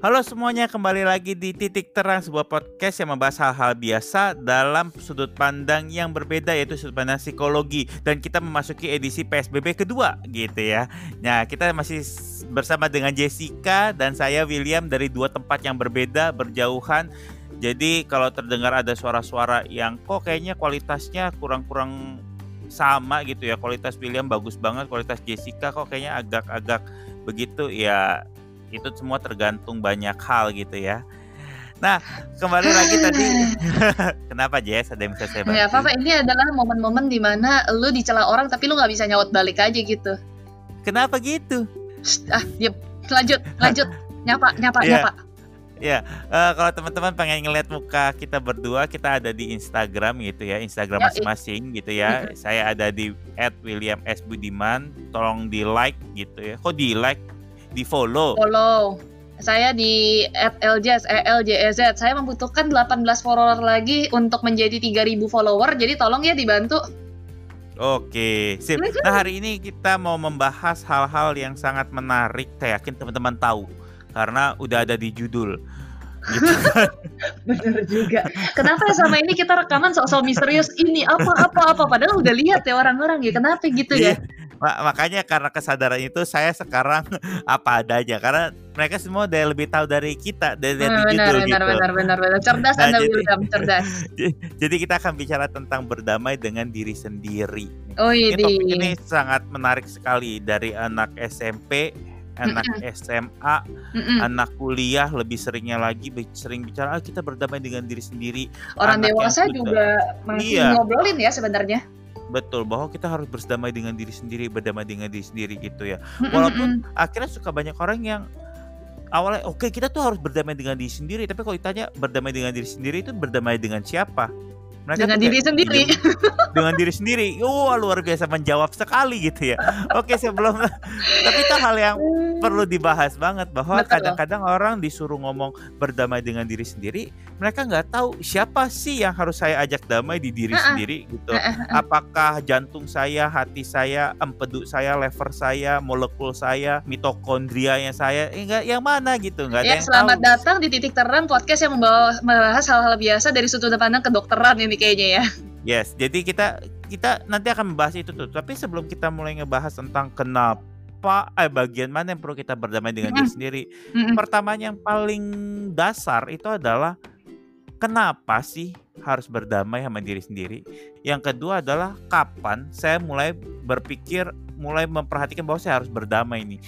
Halo semuanya, kembali lagi di Titik Terang, sebuah podcast yang membahas hal-hal biasa dalam sudut pandang yang berbeda yaitu sudut pandang psikologi dan kita memasuki edisi PSBB kedua gitu ya. Nah, kita masih bersama dengan Jessica dan saya William dari dua tempat yang berbeda, berjauhan. Jadi kalau terdengar ada suara-suara yang kok kayaknya kualitasnya kurang-kurang sama gitu ya. Kualitas William bagus banget, kualitas Jessica kok kayaknya agak-agak begitu ya itu semua tergantung banyak hal gitu ya. Nah, kembali lagi tadi. Kenapa Jess? Ada yang bisa saya bantu? Nggak apa-apa, ini adalah momen-momen di mana lu dicela orang tapi lu nggak bisa nyaut balik aja gitu. Kenapa gitu? Shh, ah, diam. Lanjut, lanjut. nyapa, nyapa, yeah. nyapa. Ya, uh, kalau teman-teman pengen ngeliat muka kita berdua, kita ada di Instagram gitu ya, Instagram masing-masing gitu ya. Saya ada di @william_s_budiman, tolong di like gitu ya. Kok di like? Di follow. Follow. Saya di @ljs ELJZ. Saya membutuhkan 18 follower lagi untuk menjadi 3000 follower. Jadi tolong ya dibantu. Oke, sip. Nah, hari ini kita mau membahas hal-hal yang sangat menarik. Saya yakin teman-teman tahu karena udah ada di judul. Gitu kan. Bener juga. Kenapa ya sama ini kita rekaman sok-sok misterius ini apa apa apa padahal udah lihat ya orang-orang ya. Kenapa gitu ya? Iya makanya karena kesadaran itu saya sekarang apa adanya karena mereka semua udah lebih tahu dari kita dari, dari hmm, benar, benar, gitu. Benar benar benar cerdas nah, Anda jadi, William cerdas. jadi kita akan bicara tentang berdamai dengan diri sendiri. Oh ini topik ini sangat menarik sekali dari anak SMP anak mm -mm. SMA, mm -mm. anak kuliah lebih seringnya lagi sering bicara ah, kita berdamai dengan diri sendiri. Orang anak dewasa juga masih iya. ngobrolin ya sebenarnya betul bahwa kita harus berdamai dengan diri sendiri berdamai dengan diri sendiri gitu ya. Walaupun akhirnya suka banyak orang yang awalnya oke okay, kita tuh harus berdamai dengan diri sendiri. Tapi kalau ditanya berdamai dengan diri sendiri itu berdamai dengan siapa? Mereka dengan diri sendiri. Dengan diri sendiri. Oh luar biasa menjawab sekali gitu ya. Oke sebelum tapi itu hal yang perlu dibahas banget bahwa kadang-kadang orang disuruh ngomong berdamai dengan diri sendiri mereka nggak tahu siapa sih yang harus saya ajak damai di diri uh-uh. sendiri gitu uh-uh. apakah jantung saya hati saya empedu saya lever saya molekul saya mitokondrianya saya enggak eh, yang mana gitu nggak ada ya, yang selamat tahu. datang di titik terang podcast yang membawa membahas hal-hal biasa dari sudut pandang kedokteran ini kayaknya ya yes jadi kita kita nanti akan membahas itu tuh tapi sebelum kita mulai ngebahas tentang kenapa apa eh bagian mana yang perlu kita berdamai dengan diri sendiri. Pertamanya yang paling dasar itu adalah kenapa sih harus berdamai sama diri sendiri. Yang kedua adalah kapan saya mulai berpikir, mulai memperhatikan bahwa saya harus berdamai nih.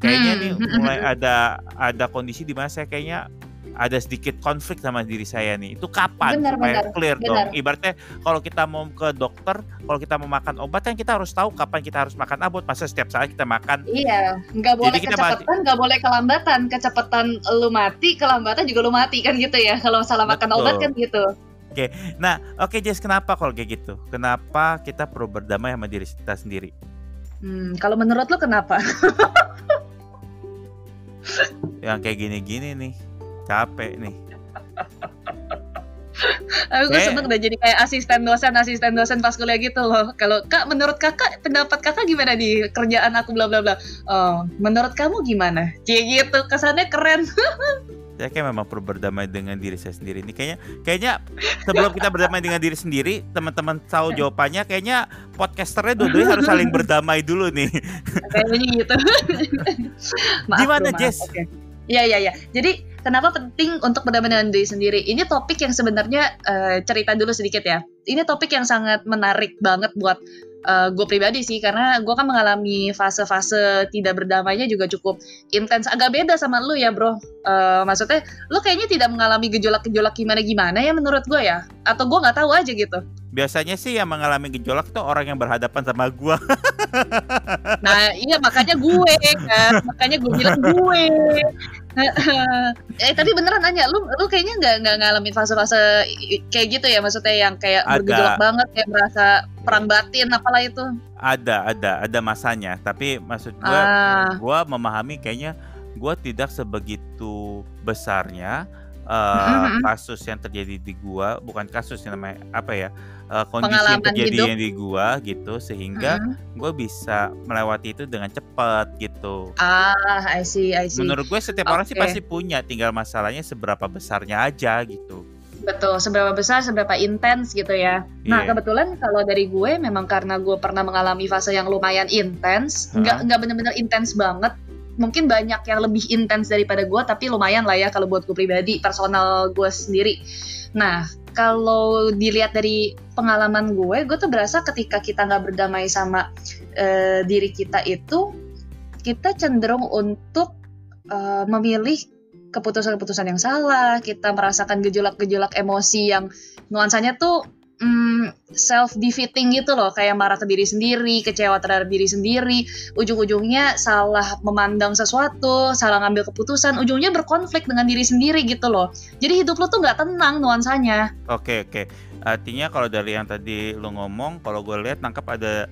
Kayaknya nih mulai ada ada kondisi di mana saya kayaknya ada sedikit konflik sama diri saya nih. Itu kapan benar, supaya benar, clear benar. dong. Ibaratnya kalau kita mau ke dokter, kalau kita mau makan obat kan kita harus tahu kapan kita harus makan obat. Masa setiap saat kita makan. Iya, nggak boleh Jadi kecepatan, nggak boleh kelambatan. Kecepatan lu mati, kelambatan juga lu mati kan gitu ya. Kalau salah makan Betul. obat kan gitu. Oke, nah oke okay, Jess, kenapa kalau kayak gitu? Kenapa kita perlu berdamai sama diri kita sendiri? Hmm, kalau menurut lo kenapa? Yang kayak gini-gini nih capek nih. Aku eh. sempet udah jadi kayak asisten dosen asisten dosen pas kuliah gitu loh. Kalau kak menurut kakak pendapat kakak gimana di kerjaan aku bla bla bla? Oh menurut kamu gimana? Kayak gitu kesannya keren. Saya kayak memang perlu berdamai dengan diri saya sendiri. Ini kayaknya kayaknya sebelum kita berdamai dengan diri sendiri teman-teman tahu jawabannya kayaknya podcasternya dua-duanya harus saling berdamai dulu nih. Kayaknya gitu. Maaf, gimana Jess? Okay. Iya iya iya. Jadi kenapa penting untuk berdamai dengan diri sendiri? Ini topik yang sebenarnya uh, cerita dulu sedikit ya. Ini topik yang sangat menarik banget buat uh, gue pribadi sih karena gue kan mengalami fase-fase tidak berdamainya juga cukup intens. Agak beda sama lu ya bro. Uh, maksudnya lu kayaknya tidak mengalami gejolak-gejolak gimana-gimana ya menurut gue ya? Atau gue nggak tahu aja gitu? Biasanya sih yang mengalami gejolak tuh orang yang berhadapan sama gue. nah iya makanya gue kan, makanya gue bilang gue. eh tapi beneran nanya, lu lu kayaknya nggak nggak ngalamin fase-fase kayak gitu ya maksudnya yang kayak ada, bergejolak banget kayak merasa perang batin apalah itu. Ada ada ada masanya, tapi maksud gue ah. gue memahami kayaknya gue tidak sebegitu besarnya uh, kasus yang terjadi di gua, bukan kasus yang namanya apa ya? Uh, kondisi yang terjadi yang di gua gitu sehingga mm-hmm. gue bisa melewati itu dengan cepat gitu. Ah, I see, I see. Menurut gue setiap okay. orang sih pasti punya, tinggal masalahnya seberapa besarnya aja gitu. Betul, seberapa besar, seberapa intens gitu ya. Yeah. Nah, iya. kebetulan kalau dari gue memang karena gue pernah mengalami fase yang lumayan intens, huh? nggak nggak benar-benar intens banget. Mungkin banyak yang lebih intens daripada gue, tapi lumayan lah ya kalau buat gue pribadi, personal gue sendiri. Nah, kalau dilihat dari pengalaman gue, gue tuh berasa ketika kita nggak berdamai sama uh, diri kita itu, kita cenderung untuk uh, memilih keputusan-keputusan yang salah, kita merasakan gejolak-gejolak emosi yang nuansanya tuh mm, self defeating gitu loh, kayak marah ke diri sendiri, kecewa terhadap diri sendiri, ujung-ujungnya salah memandang sesuatu, salah ngambil keputusan, ujungnya berkonflik dengan diri sendiri gitu loh. Jadi hidup lo tuh nggak tenang nuansanya. Oke oke, artinya kalau dari yang tadi lo ngomong, kalau gue lihat nangkap ada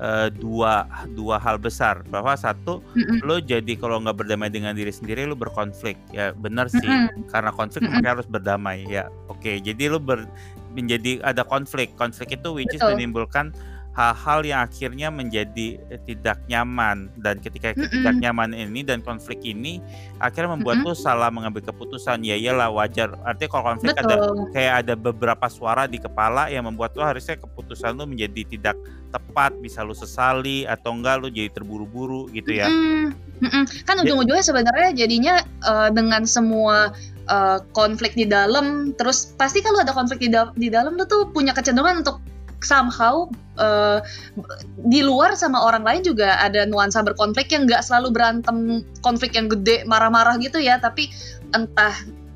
uh, dua dua hal besar bahwa satu mm-hmm. lo jadi kalau nggak berdamai dengan diri sendiri lo berkonflik ya benar sih mm-hmm. karena konflik mm-hmm. makanya harus berdamai ya oke okay, jadi lo ber, menjadi ada konflik konflik itu which Betul. is menimbulkan hal-hal yang akhirnya menjadi tidak nyaman dan ketika mm -mm. tidak nyaman ini dan konflik ini akhirnya membuat mm -mm. salah mengambil keputusan ya iyalah wajar artinya kalau konflik Betul. ada kayak ada beberapa suara di kepala yang membuat tuh harusnya keputusan lu menjadi tidak tepat bisa lu sesali atau enggak lu jadi terburu-buru gitu ya mm -mm. kan ujung-ujungnya sebenarnya jadinya uh, dengan semua uh, konflik di dalam terus pasti kalau ada konflik di, da di dalam lu tuh punya kecenderungan untuk somehow uh, di luar sama orang lain juga ada nuansa berkonflik yang nggak selalu berantem konflik yang gede marah-marah gitu ya. Tapi entah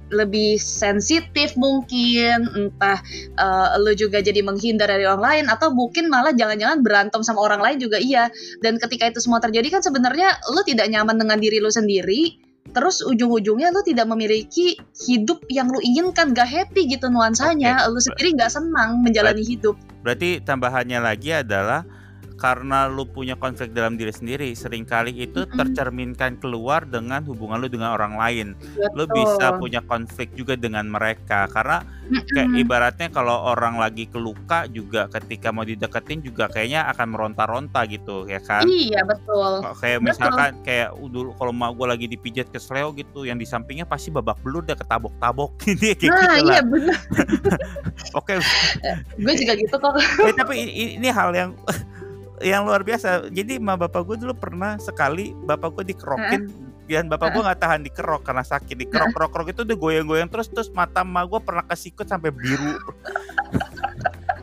lebih sensitif mungkin entah uh, lo juga jadi menghindar dari orang lain atau mungkin malah jangan-jangan berantem sama orang lain juga iya. Dan ketika itu semua terjadi kan sebenarnya lo tidak nyaman dengan diri lo sendiri terus ujung-ujungnya lu tidak memiliki hidup yang lu inginkan gak happy gitu nuansanya okay. lu sendiri gak senang menjalani Ber hidup berarti tambahannya lagi adalah karena lu punya konflik dalam diri sendiri sering kali itu mm-hmm. tercerminkan keluar dengan hubungan lu dengan orang lain Betul. lu bisa punya konflik juga dengan mereka karena mm-hmm. kayak ibaratnya kalau orang lagi keluka juga ketika mau dideketin juga kayaknya akan meronta-ronta gitu ya kan iya betul kayak misalkan betul. kayak dulu kalau mau gue lagi dipijat ke sleo gitu yang di sampingnya pasti babak belur udah ketabok-tabok gitu kayak nah, gitu iya benar oke gue juga gitu kok eh, tapi ini, ini hal yang yang luar biasa. Jadi ma bapak gue dulu pernah sekali bapak gue dikerokin. Dan bapak gue nggak tahan dikerok karena sakit. Dikerok kerok kerok itu udah goyang-goyang terus terus mata ma gue pernah kesikut sampai biru.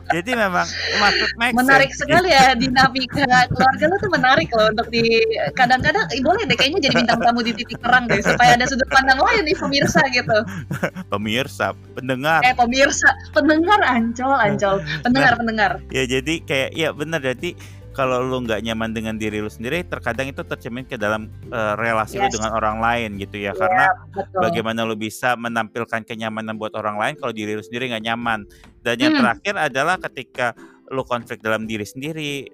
Jadi memang maksud menarik sense. sekali ya dinamika keluarga lu tuh menarik loh untuk di kadang-kadang boleh deh kayaknya jadi bintang tamu di titik terang deh supaya ada sudut pandang lain nih pemirsa gitu. Pemirsa pendengar. Eh pemirsa pendengar ancol ancol. Pendengar nah, pendengar. Ya jadi kayak ya benar jadi kalau lu nggak nyaman dengan diri lu sendiri terkadang itu tercermin ke dalam uh, relasi yes. lu dengan orang lain gitu ya yeah, karena betul. bagaimana lu bisa menampilkan kenyamanan buat orang lain kalau diri lu sendiri nggak nyaman dan yang hmm. terakhir adalah ketika lu konflik dalam diri sendiri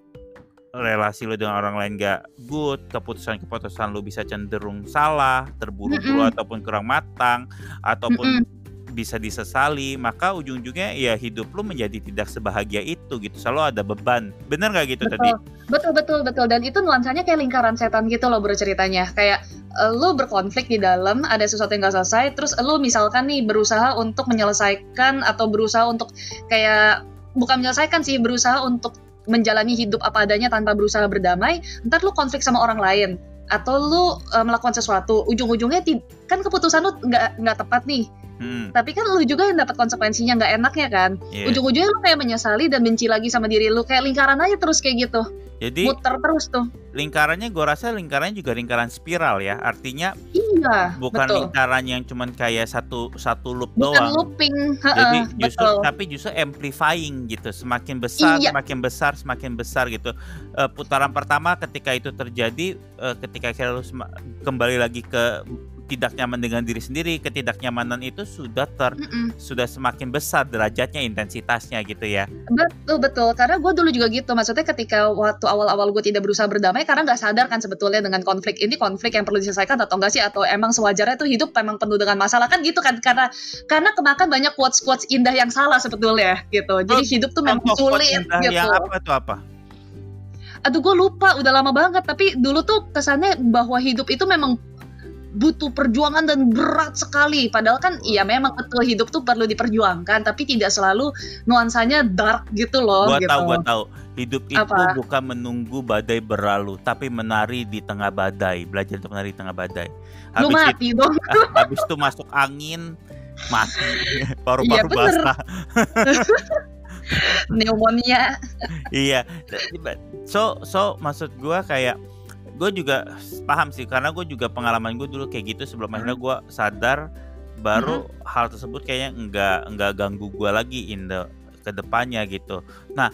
relasi lu dengan orang lain gak good, keputusan-keputusan lu bisa cenderung salah, terburu-buru mm -mm. ataupun kurang matang, ataupun mm -mm bisa disesali maka ujung-ujungnya ya hidup lu menjadi tidak sebahagia itu gitu. Selalu ada beban. Bener nggak gitu betul. tadi? Betul. Betul betul dan itu nuansanya kayak lingkaran setan gitu loh bro ceritanya. Kayak uh, lu berkonflik di dalam ada sesuatu yang gak selesai terus lu misalkan nih berusaha untuk menyelesaikan atau berusaha untuk kayak bukan menyelesaikan sih berusaha untuk menjalani hidup apa adanya tanpa berusaha berdamai ntar lu konflik sama orang lain. Atau lu uh, melakukan sesuatu ujung-ujungnya kan keputusan lu nggak nggak tepat nih Hmm. Tapi kan lu juga yang dapat konsekuensinya nggak enaknya kan. Yeah. Ujung-ujungnya lu kayak menyesali dan benci lagi sama diri lu kayak lingkaran aja terus kayak gitu. Jadi muter terus tuh. Lingkarannya gue rasa lingkarannya juga lingkaran spiral ya. Artinya iya, bukan betul. lingkaran yang cuman kayak satu satu loop bukan doang. looping. Jadi justru betul. tapi justru amplifying gitu. Semakin besar, iya. semakin besar, semakin besar gitu. Uh, putaran pertama ketika itu terjadi uh, ketika kita kembali lagi ke tidak nyaman dengan diri sendiri, ketidaknyamanan itu sudah ter Mm-mm. sudah semakin besar derajatnya, intensitasnya gitu ya. Betul betul, karena gue dulu juga gitu. Maksudnya ketika waktu awal-awal gue tidak berusaha berdamai, karena nggak sadar kan sebetulnya dengan konflik ini konflik yang perlu diselesaikan atau enggak sih? Atau emang sewajarnya tuh hidup memang penuh dengan masalah kan gitu kan? Karena karena kemakan banyak quotes quotes indah yang salah sebetulnya gitu. Jadi hidup tuh memang quote sulit gitu. Yang apa tuh apa? Aduh gue lupa, udah lama banget. Tapi dulu tuh kesannya bahwa hidup itu memang butuh perjuangan dan berat sekali. Padahal kan iya memang betul hidup tuh perlu diperjuangkan, tapi tidak selalu nuansanya dark gitu loh. Gua gitu. tahu, gua tahu. Hidup itu Apa? bukan menunggu badai berlalu, tapi menari di tengah badai. Belajar untuk menari di tengah badai. Lu Habis itu, mati dong. habis itu masuk angin, mati. Paru-paru bener. basah. Pneumonia. iya. So, so maksud gua kayak gue juga paham sih karena gue juga pengalaman gue dulu kayak gitu sebelum akhirnya gue sadar baru hal tersebut kayaknya enggak enggak ganggu gue lagi in the ke depannya gitu.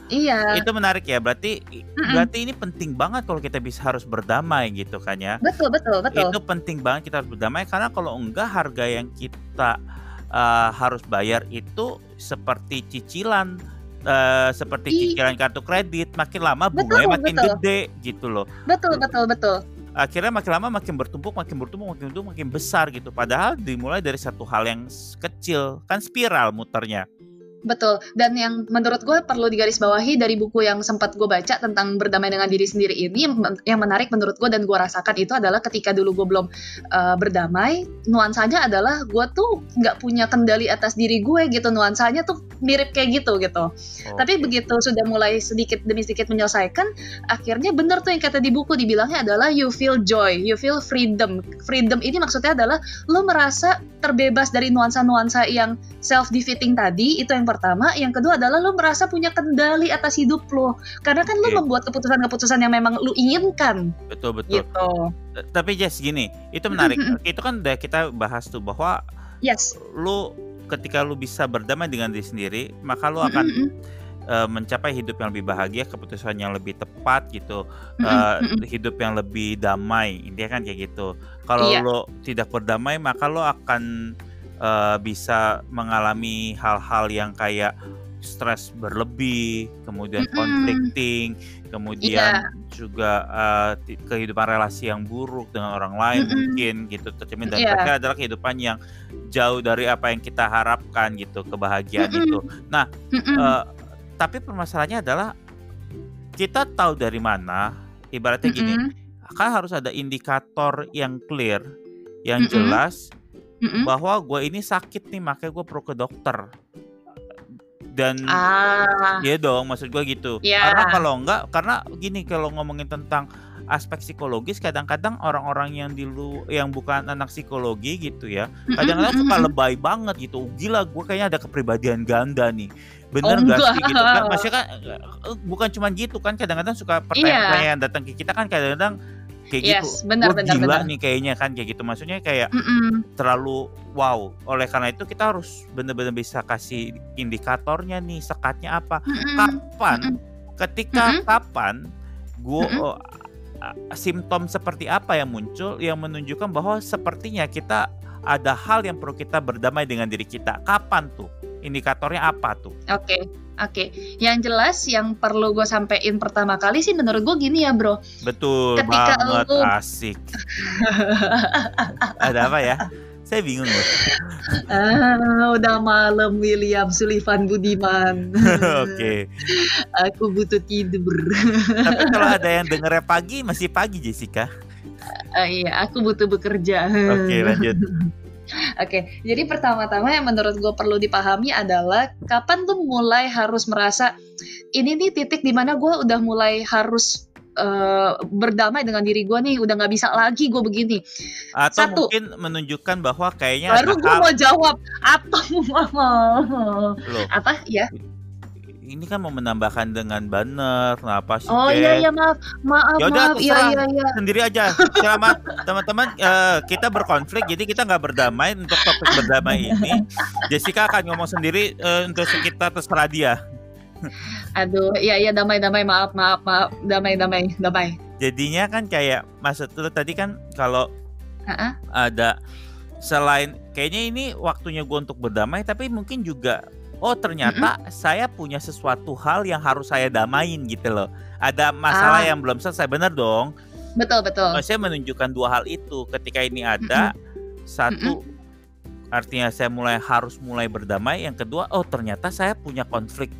Iya, Itu menarik ya. Berarti Mm-mm. berarti ini penting banget kalau kita bisa harus berdamai gitu kan ya. betul betul betul. Itu penting banget kita harus berdamai karena kalau enggak harga yang kita uh, harus bayar itu seperti cicilan uh, seperti cicilan kartu kredit makin lama Betul, bunganya makin betul. gede gitu loh. Betul betul betul. Akhirnya makin lama makin bertumpuk, makin bertumpuk, makin bertumpuk, makin besar gitu. Padahal dimulai dari satu hal yang kecil, kan spiral muternya. Betul. Dan yang menurut gue perlu digarisbawahi dari buku yang sempat gue baca tentang berdamai dengan diri sendiri ini yang, menarik menurut gue dan gue rasakan itu adalah ketika dulu gue belum uh, berdamai, nuansanya adalah gue tuh nggak punya kendali atas diri gue gitu. Nuansanya tuh mirip kayak gitu gitu. Oh. Tapi begitu sudah mulai sedikit demi sedikit menyelesaikan, akhirnya bener tuh yang kata di buku dibilangnya adalah you feel joy, you feel freedom. Freedom ini maksudnya adalah lo merasa terbebas dari nuansa-nuansa yang self defeating tadi, itu yang pertama. Yang kedua adalah lo merasa punya kendali atas hidup lo. Karena kan lo Oke. membuat keputusan-keputusan yang memang lo inginkan betul betul. gitu. T- Tapi Jess gini, itu menarik. itu kan udah kita bahas tuh bahwa Yes. lu ketika lu bisa berdamai dengan diri sendiri, maka lu akan eh, mencapai hidup yang lebih bahagia, keputusan yang lebih tepat gitu, eh, hidup yang lebih damai. Intinya kan kayak gitu. Kalau Iya. lo tidak berdamai, maka lo akan eh, bisa mengalami hal-hal yang kayak stres berlebih, kemudian Mm-mm. conflicting, kemudian Iya. juga ti- kehidupan relasi yang buruk dengan orang lain Mm-mm. mungkin gitu tercermin dan Iya. terakhir adalah kehidupan yang jauh dari apa yang kita harapkan gitu kebahagiaan Mm-mm. itu. Mm-mm. Eh, tapi permasalahannya adalah kita tahu dari mana ibaratnya gini Mm-mm. kan harus ada indikator yang clear yang Mm-mm. jelas Mm-mm. bahwa gue ini sakit nih makanya gue perlu ke dokter. Dan Ah, ya dong maksud gue gitu. Iya. karena kalau enggak karena gini kalau ngomongin tentang aspek psikologis kadang-kadang orang-orang yang di lu yang bukan anak psikologi gitu ya kadang-kadang suka lebay banget gitu. Gila gue kayaknya ada kepribadian ganda nih. Oh, bener gak enggak. sih gitu? Kan maksudnya kan eh, bukan cuman gitu kan kadang-kadang suka pertanyaan-pertanyaan yang datang ke kita kan kadang-kadang kayak Yes, gitu benar, benar, gila benar. nih kayaknya kan kayak gitu maksudnya kayak Mm-mm. terlalu wow oleh karena itu kita harus bener-bener bisa kasih indikatornya nih sekatnya apa Mm-mm. kapan Mm-mm. ketika Mm-mm. kapan gue Mm-mm. simptom seperti apa yang muncul yang menunjukkan bahwa sepertinya kita ada hal yang perlu kita berdamai dengan diri kita kapan tuh indikatornya apa tuh Oke, oke. Yang jelas yang perlu gue sampein pertama kali sih menurut gue gini ya bro. betul Ketika banget lu- asik ada apa ya saya bingung loh ah, udah malam William Sullivan Budiman. oke Aku butuh tidur. tapi kalau ada yang dengernya pagi masih pagi Jessica Ah, iya, aku butuh bekerja. oke lanjut Oke, jadi pertama-tama yang menurut gue perlu dipahami adalah kapan tuh mulai harus merasa ini nih titik di mana gue udah mulai harus eh, berdamai dengan diri gue nih, udah nggak bisa lagi gue begini. atau Satu. mungkin menunjukkan bahwa kayaknya Baru gue mau jawab atau loh apa ya? Ini kan mau menambahkan dengan banner apa sih Oh iya iya maaf maaf Yaudah, maaf. iya iya iya. sendiri aja. Selamat teman-teman. Eh, kita berkonflik jadi kita nggak berdamai. Untuk topik berdamai ini Jessica akan ngomong sendiri eh, untuk kita terserah dia. Aduh iya iya damai damai. Maaf maaf maaf. Damai damai damai. jadinya kan kayak maksud lu tadi kan kalau Uh-uh. Ada selain kayaknya ini waktunya gue untuk berdamai, tapi mungkin juga oh ternyata mm-hmm. saya punya sesuatu hal yang harus saya damain gitu loh. Ada masalah ah. yang belum selesai, bener dong. Betul betul. Saya menunjukkan dua hal itu. Ketika ini ada mm-hmm. satu mm-hmm. artinya saya mulai harus mulai berdamai. Yang kedua, oh ternyata saya punya konflik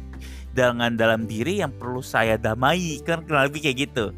dengan dalam diri yang perlu saya damai. Kan lebih kayak gitu.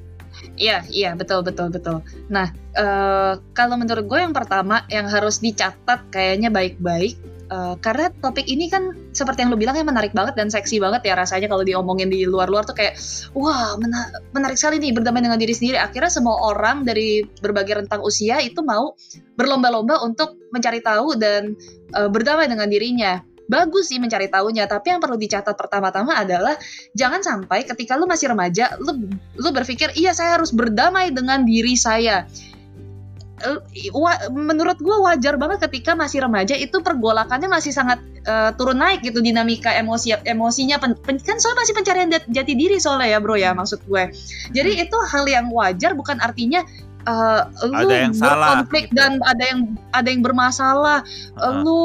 Iya, iya, betul, betul, betul. Nah, uh, kalau menurut gue yang pertama yang harus dicatat kayaknya baik-baik Uh, karena topik ini kan seperti yang lu bilang ya menarik banget dan seksi banget ya rasanya kalau diomongin di luar-luar tuh kayak wah mena menarik sekali nih berdamai dengan diri sendiri. Akhirnya semua orang dari berbagai rentang usia itu mau berlomba-lomba untuk mencari tahu dan uh, berdamai dengan dirinya. Bagus sih mencari tahunya, tapi yang perlu dicatat pertama-tama adalah jangan sampai ketika lu masih remaja, lu lu berpikir iya saya harus berdamai dengan diri saya menurut gue wajar banget ketika masih remaja itu pergolakannya masih sangat uh, turun naik gitu dinamika emosi emosinya pen, pen, kan soal masih pencarian jati diri soalnya ya bro ya maksud gue jadi itu hal yang wajar bukan artinya uh, lu ada yang berkonflik salah, gitu. dan ada yang ada yang bermasalah uh -huh. lu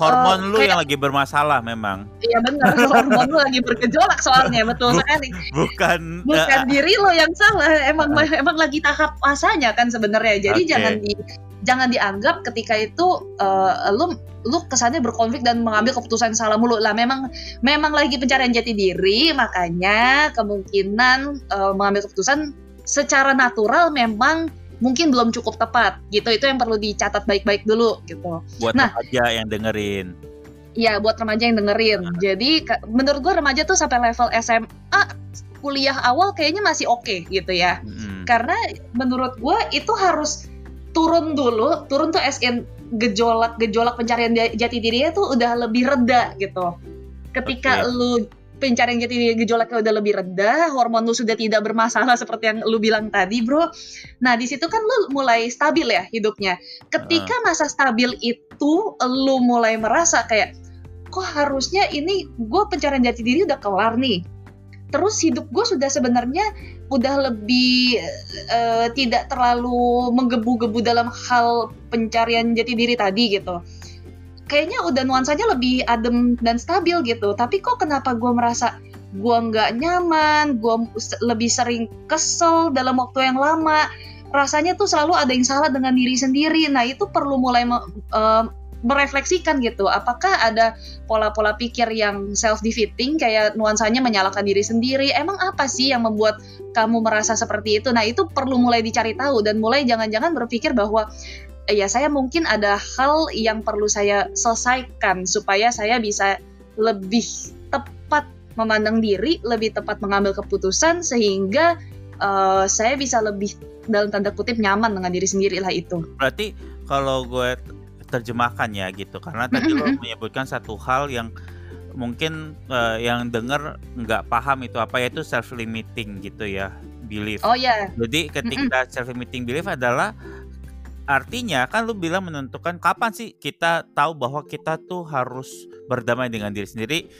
hormon uh, lu kayak, yang lagi bermasalah memang. Iya benar, hormon lu lagi bergejolak soalnya betul sekali. Bukan bukan uh, diri lo yang salah, emang uh, emang lagi tahap masanya kan sebenarnya. Jadi okay. jangan di jangan dianggap ketika itu uh, lu lu kesannya berkonflik dan mengambil keputusan salah mulu lah memang memang lagi pencarian jati diri makanya kemungkinan uh, mengambil keputusan secara natural memang mungkin belum cukup tepat gitu. Itu yang perlu dicatat baik-baik dulu gitu. Buat nah, remaja yang dengerin. Iya buat remaja yang dengerin. Nah. jadi menurut gue remaja tuh sampai level SMA kuliah awal kayaknya masih oke okay, gitu ya. Hmm. karena menurut gue itu harus turun dulu turun tuh SN gejolak gejolak pencarian jati dirinya tuh udah lebih reda gitu. Ketika okay. lu pencarian jati gejolaknya udah lebih rendah, hormon lu sudah tidak bermasalah seperti yang lu bilang tadi, bro. Nah, di situ kan lu mulai stabil ya hidupnya. Ketika masa stabil itu lu mulai merasa kayak kok harusnya ini gue pencarian jati diri udah kelar nih. Terus hidup gue sudah sebenarnya udah lebih uh, tidak terlalu menggebu-gebu dalam hal pencarian jati diri tadi gitu kayaknya udah nuansanya lebih adem dan stabil gitu. Tapi kok kenapa gue merasa gue nggak nyaman gue lebih sering kesel dalam waktu yang lama? Rasanya tuh selalu ada yang salah dengan diri sendiri. Nah itu perlu mulai uh, merefleksikan gitu. Apakah ada pola-pola pikir yang self defeating kayak nuansanya menyalahkan diri sendiri. Emang apa sih yang membuat kamu merasa seperti itu? Nah itu perlu mulai dicari tahu dan mulai jangan-jangan berpikir bahwa ya saya mungkin ada hal yang perlu saya selesaikan supaya saya bisa lebih tepat memandang diri, lebih tepat mengambil keputusan sehingga uh, saya bisa lebih dalam tanda kutip nyaman dengan diri sendiri lah itu. Berarti kalau gue terjemahkan ya gitu karena tadi lo menyebutkan satu hal yang mungkin uh, yang denger nggak paham itu apa yaitu self limiting gitu ya belief. Oh ya. Yeah. Jadi ketika self limiting belief adalah Artinya kan lu bilang menentukan kapan sih kita tahu bahwa kita tuh harus berdamai dengan diri sendiri.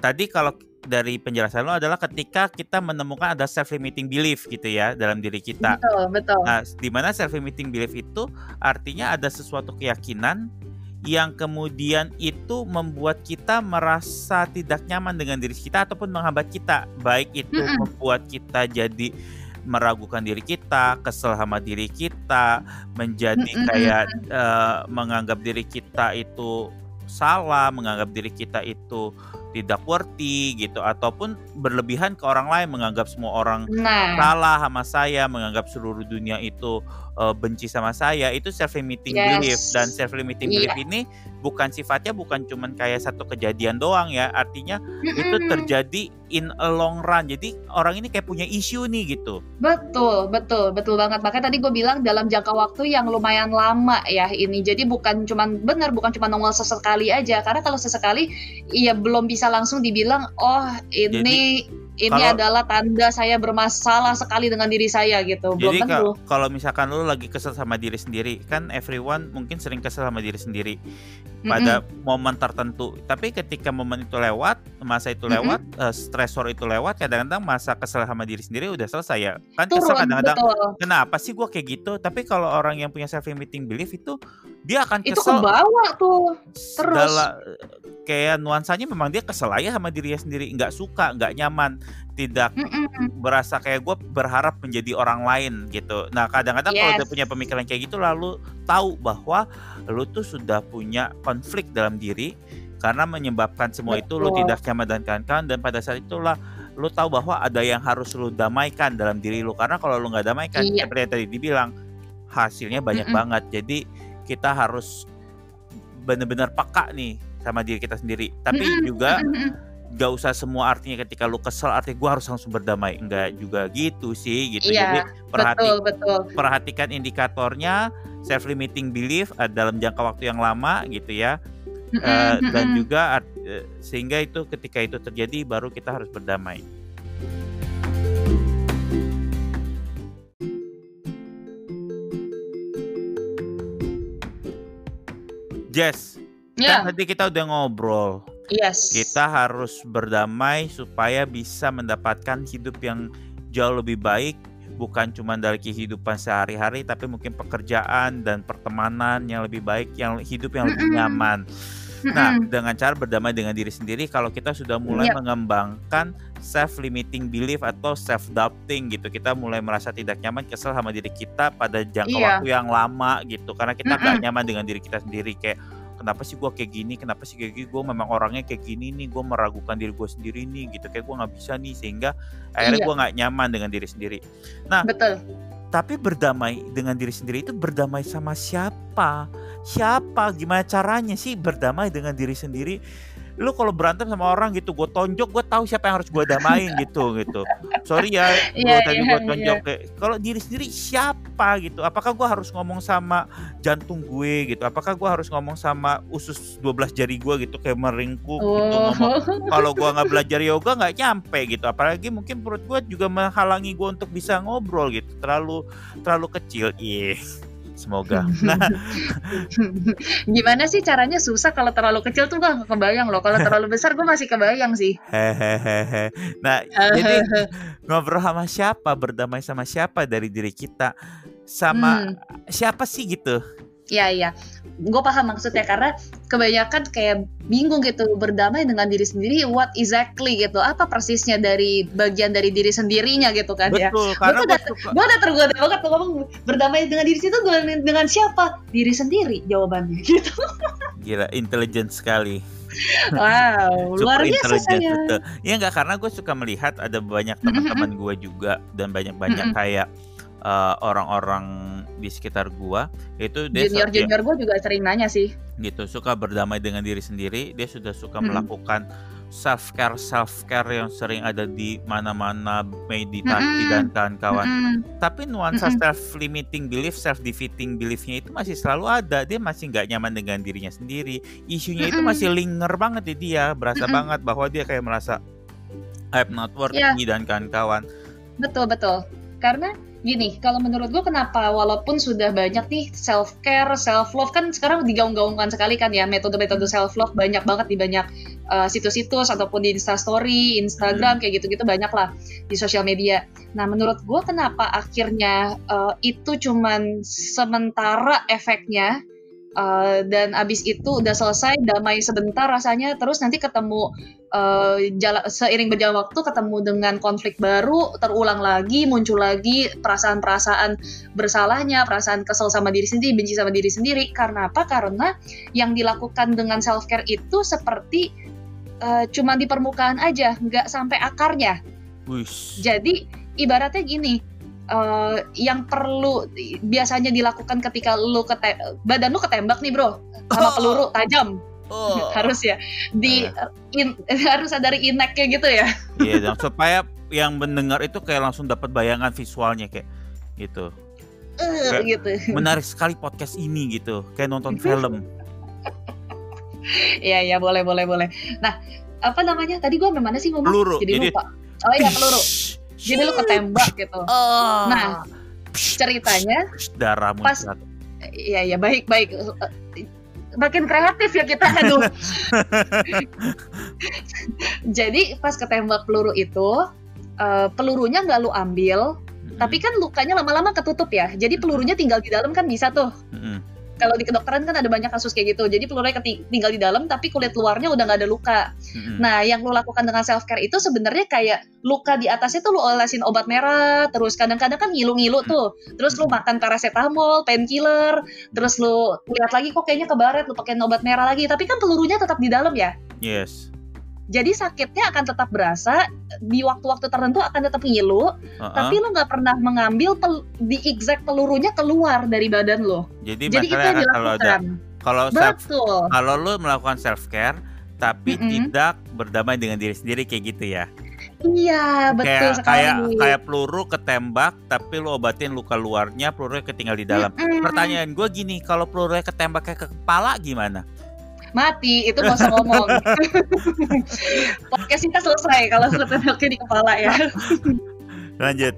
Tadi kalau dari penjelasan lo adalah ketika kita menemukan ada self limiting belief gitu ya dalam diri kita. Betul, betul. Nah, di mana self limiting belief itu artinya ada sesuatu keyakinan yang kemudian itu membuat kita merasa tidak nyaman dengan diri kita ataupun menghambat kita, baik itu mm -mm. membuat kita jadi meragukan diri kita, kesel sama diri kita, menjadi kayak uh, menganggap diri kita itu salah, menganggap diri kita itu tidak worthy gitu ataupun berlebihan ke orang lain menganggap semua orang nah. salah sama saya, menganggap seluruh dunia itu uh, benci sama saya, itu self limiting yes. belief. Dan self limiting yeah. belief ini bukan sifatnya bukan cuman kayak satu kejadian doang ya. Artinya mm-hmm. itu terjadi in a long run. Jadi orang ini kayak punya isu nih gitu. Betul betul betul banget. Makanya tadi gue bilang dalam jangka waktu yang lumayan lama ya ini. Jadi bukan cuman benar bukan cuma nongol sesekali aja. Karena kalau sesekali ya belum bisa langsung dibilang oh ini jadi, ini kalau, adalah tanda saya bermasalah sekali dengan diri saya gitu. Belum jadi tentu. kalau misalkan lu lagi kesel sama diri sendiri, kan everyone mungkin sering kesel sama diri sendiri. Pada momen tertentu. Tapi ketika momen itu lewat, masa itu lewat, uh, stresor itu lewat, kadang-kadang masa kesel sama diri sendiri udah selesai ya. Kan kesel Turun, kadang-kadang, betul. kenapa sih gue kayak gitu? Tapi kalau orang yang punya self limiting belief itu dia akan Itu kesel kebawa tuh. terus. segala kayak nuansanya memang dia kesel aja sama dirinya sendiri, nggak suka, nggak nyaman, tidak Mm-mm. berasa kayak gue berharap menjadi orang lain gitu. Nah kadang-kadang kalau udah Yes. punya pemikiran kayak gitu lalu tahu bahwa lu tuh sudah punya konflik dalam diri karena menyebabkan semua itu lu Betul. tidak nyaman dan kawan-kawan dan pada saat itulah lu tahu bahwa ada yang harus lu damaikan dalam diri lu karena kalau lu nggak damaikan Iya. seperti yang tadi dibilang hasilnya banyak Mm-mm. banget. Jadi kita harus benar-benar peka nih sama diri kita sendiri. Tapi Mm-mm. juga Mm-mm. Gak usah semua artinya ketika lu kesel artinya gue harus langsung berdamai. Enggak juga gitu sih gitu. Jadi Iya, perhati betul betul. perhatikan indikatornya self limiting belief eh, dalam jangka waktu yang lama gitu ya. Mm-mm, Eh, dan mm-mm. juga eh, sehingga itu ketika itu terjadi baru kita harus berdamai. Jess Ya, kan tadi kita udah ngobrol yes. kita harus berdamai supaya bisa mendapatkan hidup yang jauh lebih baik bukan cuma dari kehidupan sehari-hari tapi mungkin pekerjaan dan pertemanan yang lebih baik yang hidup yang lebih nyaman. Nah, dengan cara berdamai dengan diri sendiri kalau kita sudah mulai Yap. mengembangkan self limiting belief atau self doubting gitu. Kita mulai merasa tidak nyaman, kesel sama diri kita pada jangka Iya. waktu yang lama gitu. Karena kita nggak Mm-mm. nyaman dengan diri kita sendiri kayak kenapa sih gue kayak gini? Kenapa sih kayak gini? Gue memang orangnya kayak gini nih. Gue meragukan diri gue sendiri nih gitu. Kayak gue nggak bisa nih sehingga akhirnya Iya. gue nggak nyaman dengan diri sendiri. Betul. tapi berdamai dengan diri sendiri itu berdamai sama siapa? Siapa? Gimana caranya sih berdamai dengan diri sendiri lu kalau berantem sama orang gitu gue tonjok gue tahu siapa yang harus gue damain gitu gitu. Sorry ya gue Iya, tadi iya, gue tonjok. Kayak kalau diri sendiri siapa? gitu. Apakah gue harus ngomong sama jantung gue? gitu. Apakah gue harus ngomong sama usus 12 jari gue gitu. Kayak meringkuk gitu Oh. ngomong. Kalau gua nggak belajar yoga nggak nyampe gitu. Apalagi mungkin perut gua juga menghalangi gua untuk bisa ngobrol gitu. Terlalu terlalu kecil iya semoga nah Gimana sih caranya susah kalau terlalu kecil tuh gak kebayang loh. Kalau terlalu besar gue masih kebayang sih. hehehe nah jadi ngobrol sama siapa berdamai sama siapa dari diri kita sama Hmm. siapa sih gitu Iya iya, gue paham maksudnya karena kebanyakan kayak bingung gitu berdamai dengan diri sendiri. What exactly gitu? Apa persisnya dari bagian dari diri sendirinya gitu kan ya? betul karena tuh gua udah- suka Gue udah tergoda banget tuh ngomong berdamai dengan diri situ dengan, dengan siapa? Diri sendiri jawabannya gitu. gila intelijen sekali Wow, luar biasa intelligent saya. betul. Ya nggak karena gue suka melihat ada banyak teman-teman gue juga dan banyak-banyak Mm-mm. kayak eh, orang-orang di sekitar gue itu dia Junior suka- junior gue juga sering nanya sih. gitu suka berdamai dengan diri sendiri dia sudah suka Mm-mm. melakukan self care self care yang sering ada di mana-mana meditasi Mm-mm. dan kawan-kawan Mm-mm. tapi nuansa Mm-mm. self limiting belief self defeating beliefnya itu masih selalu ada dia masih nggak nyaman dengan dirinya sendiri isunya itu Mm-mm. masih linger banget di dia berasa Mm-mm. banget bahwa dia kayak merasa I'm not worthy Iya. dan kawan-kawan Betul betul. Karena gini, kalau menurut gue kenapa walaupun sudah banyak nih self care, self love kan sekarang digaung-gaungkan sekali kan ya metode-metode self love banyak banget di banyak uh, situs-situs ataupun di Instastory, Instagram kayak gitu-gitu banyak lah di sosial media. Nah, menurut gue kenapa akhirnya uh, itu cuman sementara efeknya Uh, dan abis itu udah selesai damai sebentar rasanya. Terus nanti ketemu uh, jala- seiring berjalan waktu ketemu dengan konflik baru terulang lagi muncul lagi perasaan-perasaan bersalahnya perasaan kesel sama diri sendiri benci sama diri sendiri. Karena apa? Karena yang dilakukan dengan self care itu seperti uh, cuma di permukaan aja nggak sampai akarnya. Wish. jadi ibaratnya gini uh, yang perlu biasanya dilakukan ketika lu kete badan lu ketembak nih bro sama peluru tajam Oh. harus ya di in- harus ada dari ineknya gitu ya Iya, dan supaya yang mendengar itu kayak langsung dapat bayangan visualnya kayak gitu. Eh, Kayak- gitu Menarik sekali podcast ini gitu, kayak nonton film. Iya iya boleh boleh boleh. Nah apa namanya tadi gua mana sih ngomong? Peluru. Jadi Jadi lupa. Oh iya peluru. Jadi lu ketembak gitu. Oh. Nah, ceritanya darah pas- muncrat. Iya iya baik baik. makin kreatif ya kita aduh jadi pas ketembak peluru itu uh, pelurunya nggak lu ambil hmm. tapi kan lukanya lama-lama ketutup ya jadi pelurunya tinggal di dalam kan bisa tuh hmm kalau di kedokteran kan ada banyak kasus kayak gitu. Jadi pelurunya tinggal di dalam tapi kulit luarnya udah nggak ada luka. Mm-hmm. Nah, yang lo lakukan dengan self care itu sebenarnya kayak luka di atasnya tuh lo olesin obat merah, terus kadang-kadang kan ngilu-ngilu tuh. Terus lo makan paracetamol, painkiller, terus lo lihat lagi kok kayaknya kebaret, lo pakai obat merah lagi, tapi kan pelurunya tetap di dalam ya. Yes. Jadi sakitnya akan tetap berasa di waktu-waktu tertentu akan tetap ngilu, uh-huh. tapi lo nggak pernah mengambil pel- di exact pelurunya keluar dari badan lo. Jadi, Jadi itu yang dilakukan. Kalau self, kalau lo melakukan self care tapi mm-hmm. tidak berdamai dengan diri sendiri kayak gitu ya. Iya, betul kayak, sekali. Kayak kayak peluru ketembak tapi lo obatin luka luarnya, pelurunya ketinggal di dalam. Mm-hmm. Pertanyaan gue gini, kalau pelurunya ketembak kayak ke kepala gimana? Mati itu gak usah ngomong. Podcast kita selesai kalau ketembaknya di kepala ya. Lanjut.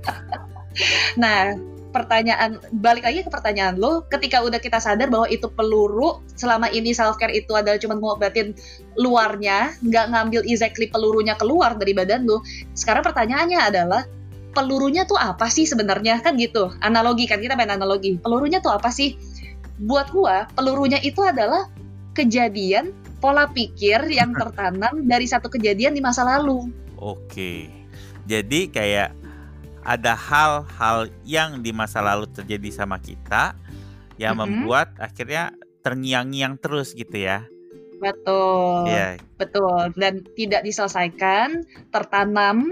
Nah pertanyaan balik lagi ke pertanyaan lo. Ketika udah kita sadar bahwa itu peluru selama ini self care itu adalah cuma ngobatin luarnya nggak ngambil exactly pelurunya keluar dari badan lo sekarang pertanyaannya adalah pelurunya tuh apa sih sebenarnya? Kan gitu analogi kan kita main analogi. Pelurunya tuh apa sih? Buat gua pelurunya itu adalah kejadian pola pikir yang tertanam dari satu kejadian di masa lalu. Oke. Jadi kayak ada hal-hal yang di masa lalu terjadi sama kita yang mm -hmm. membuat akhirnya terngiang-ngiang terus gitu ya. Betul. Yeah. Betul dan tidak diselesaikan, tertanam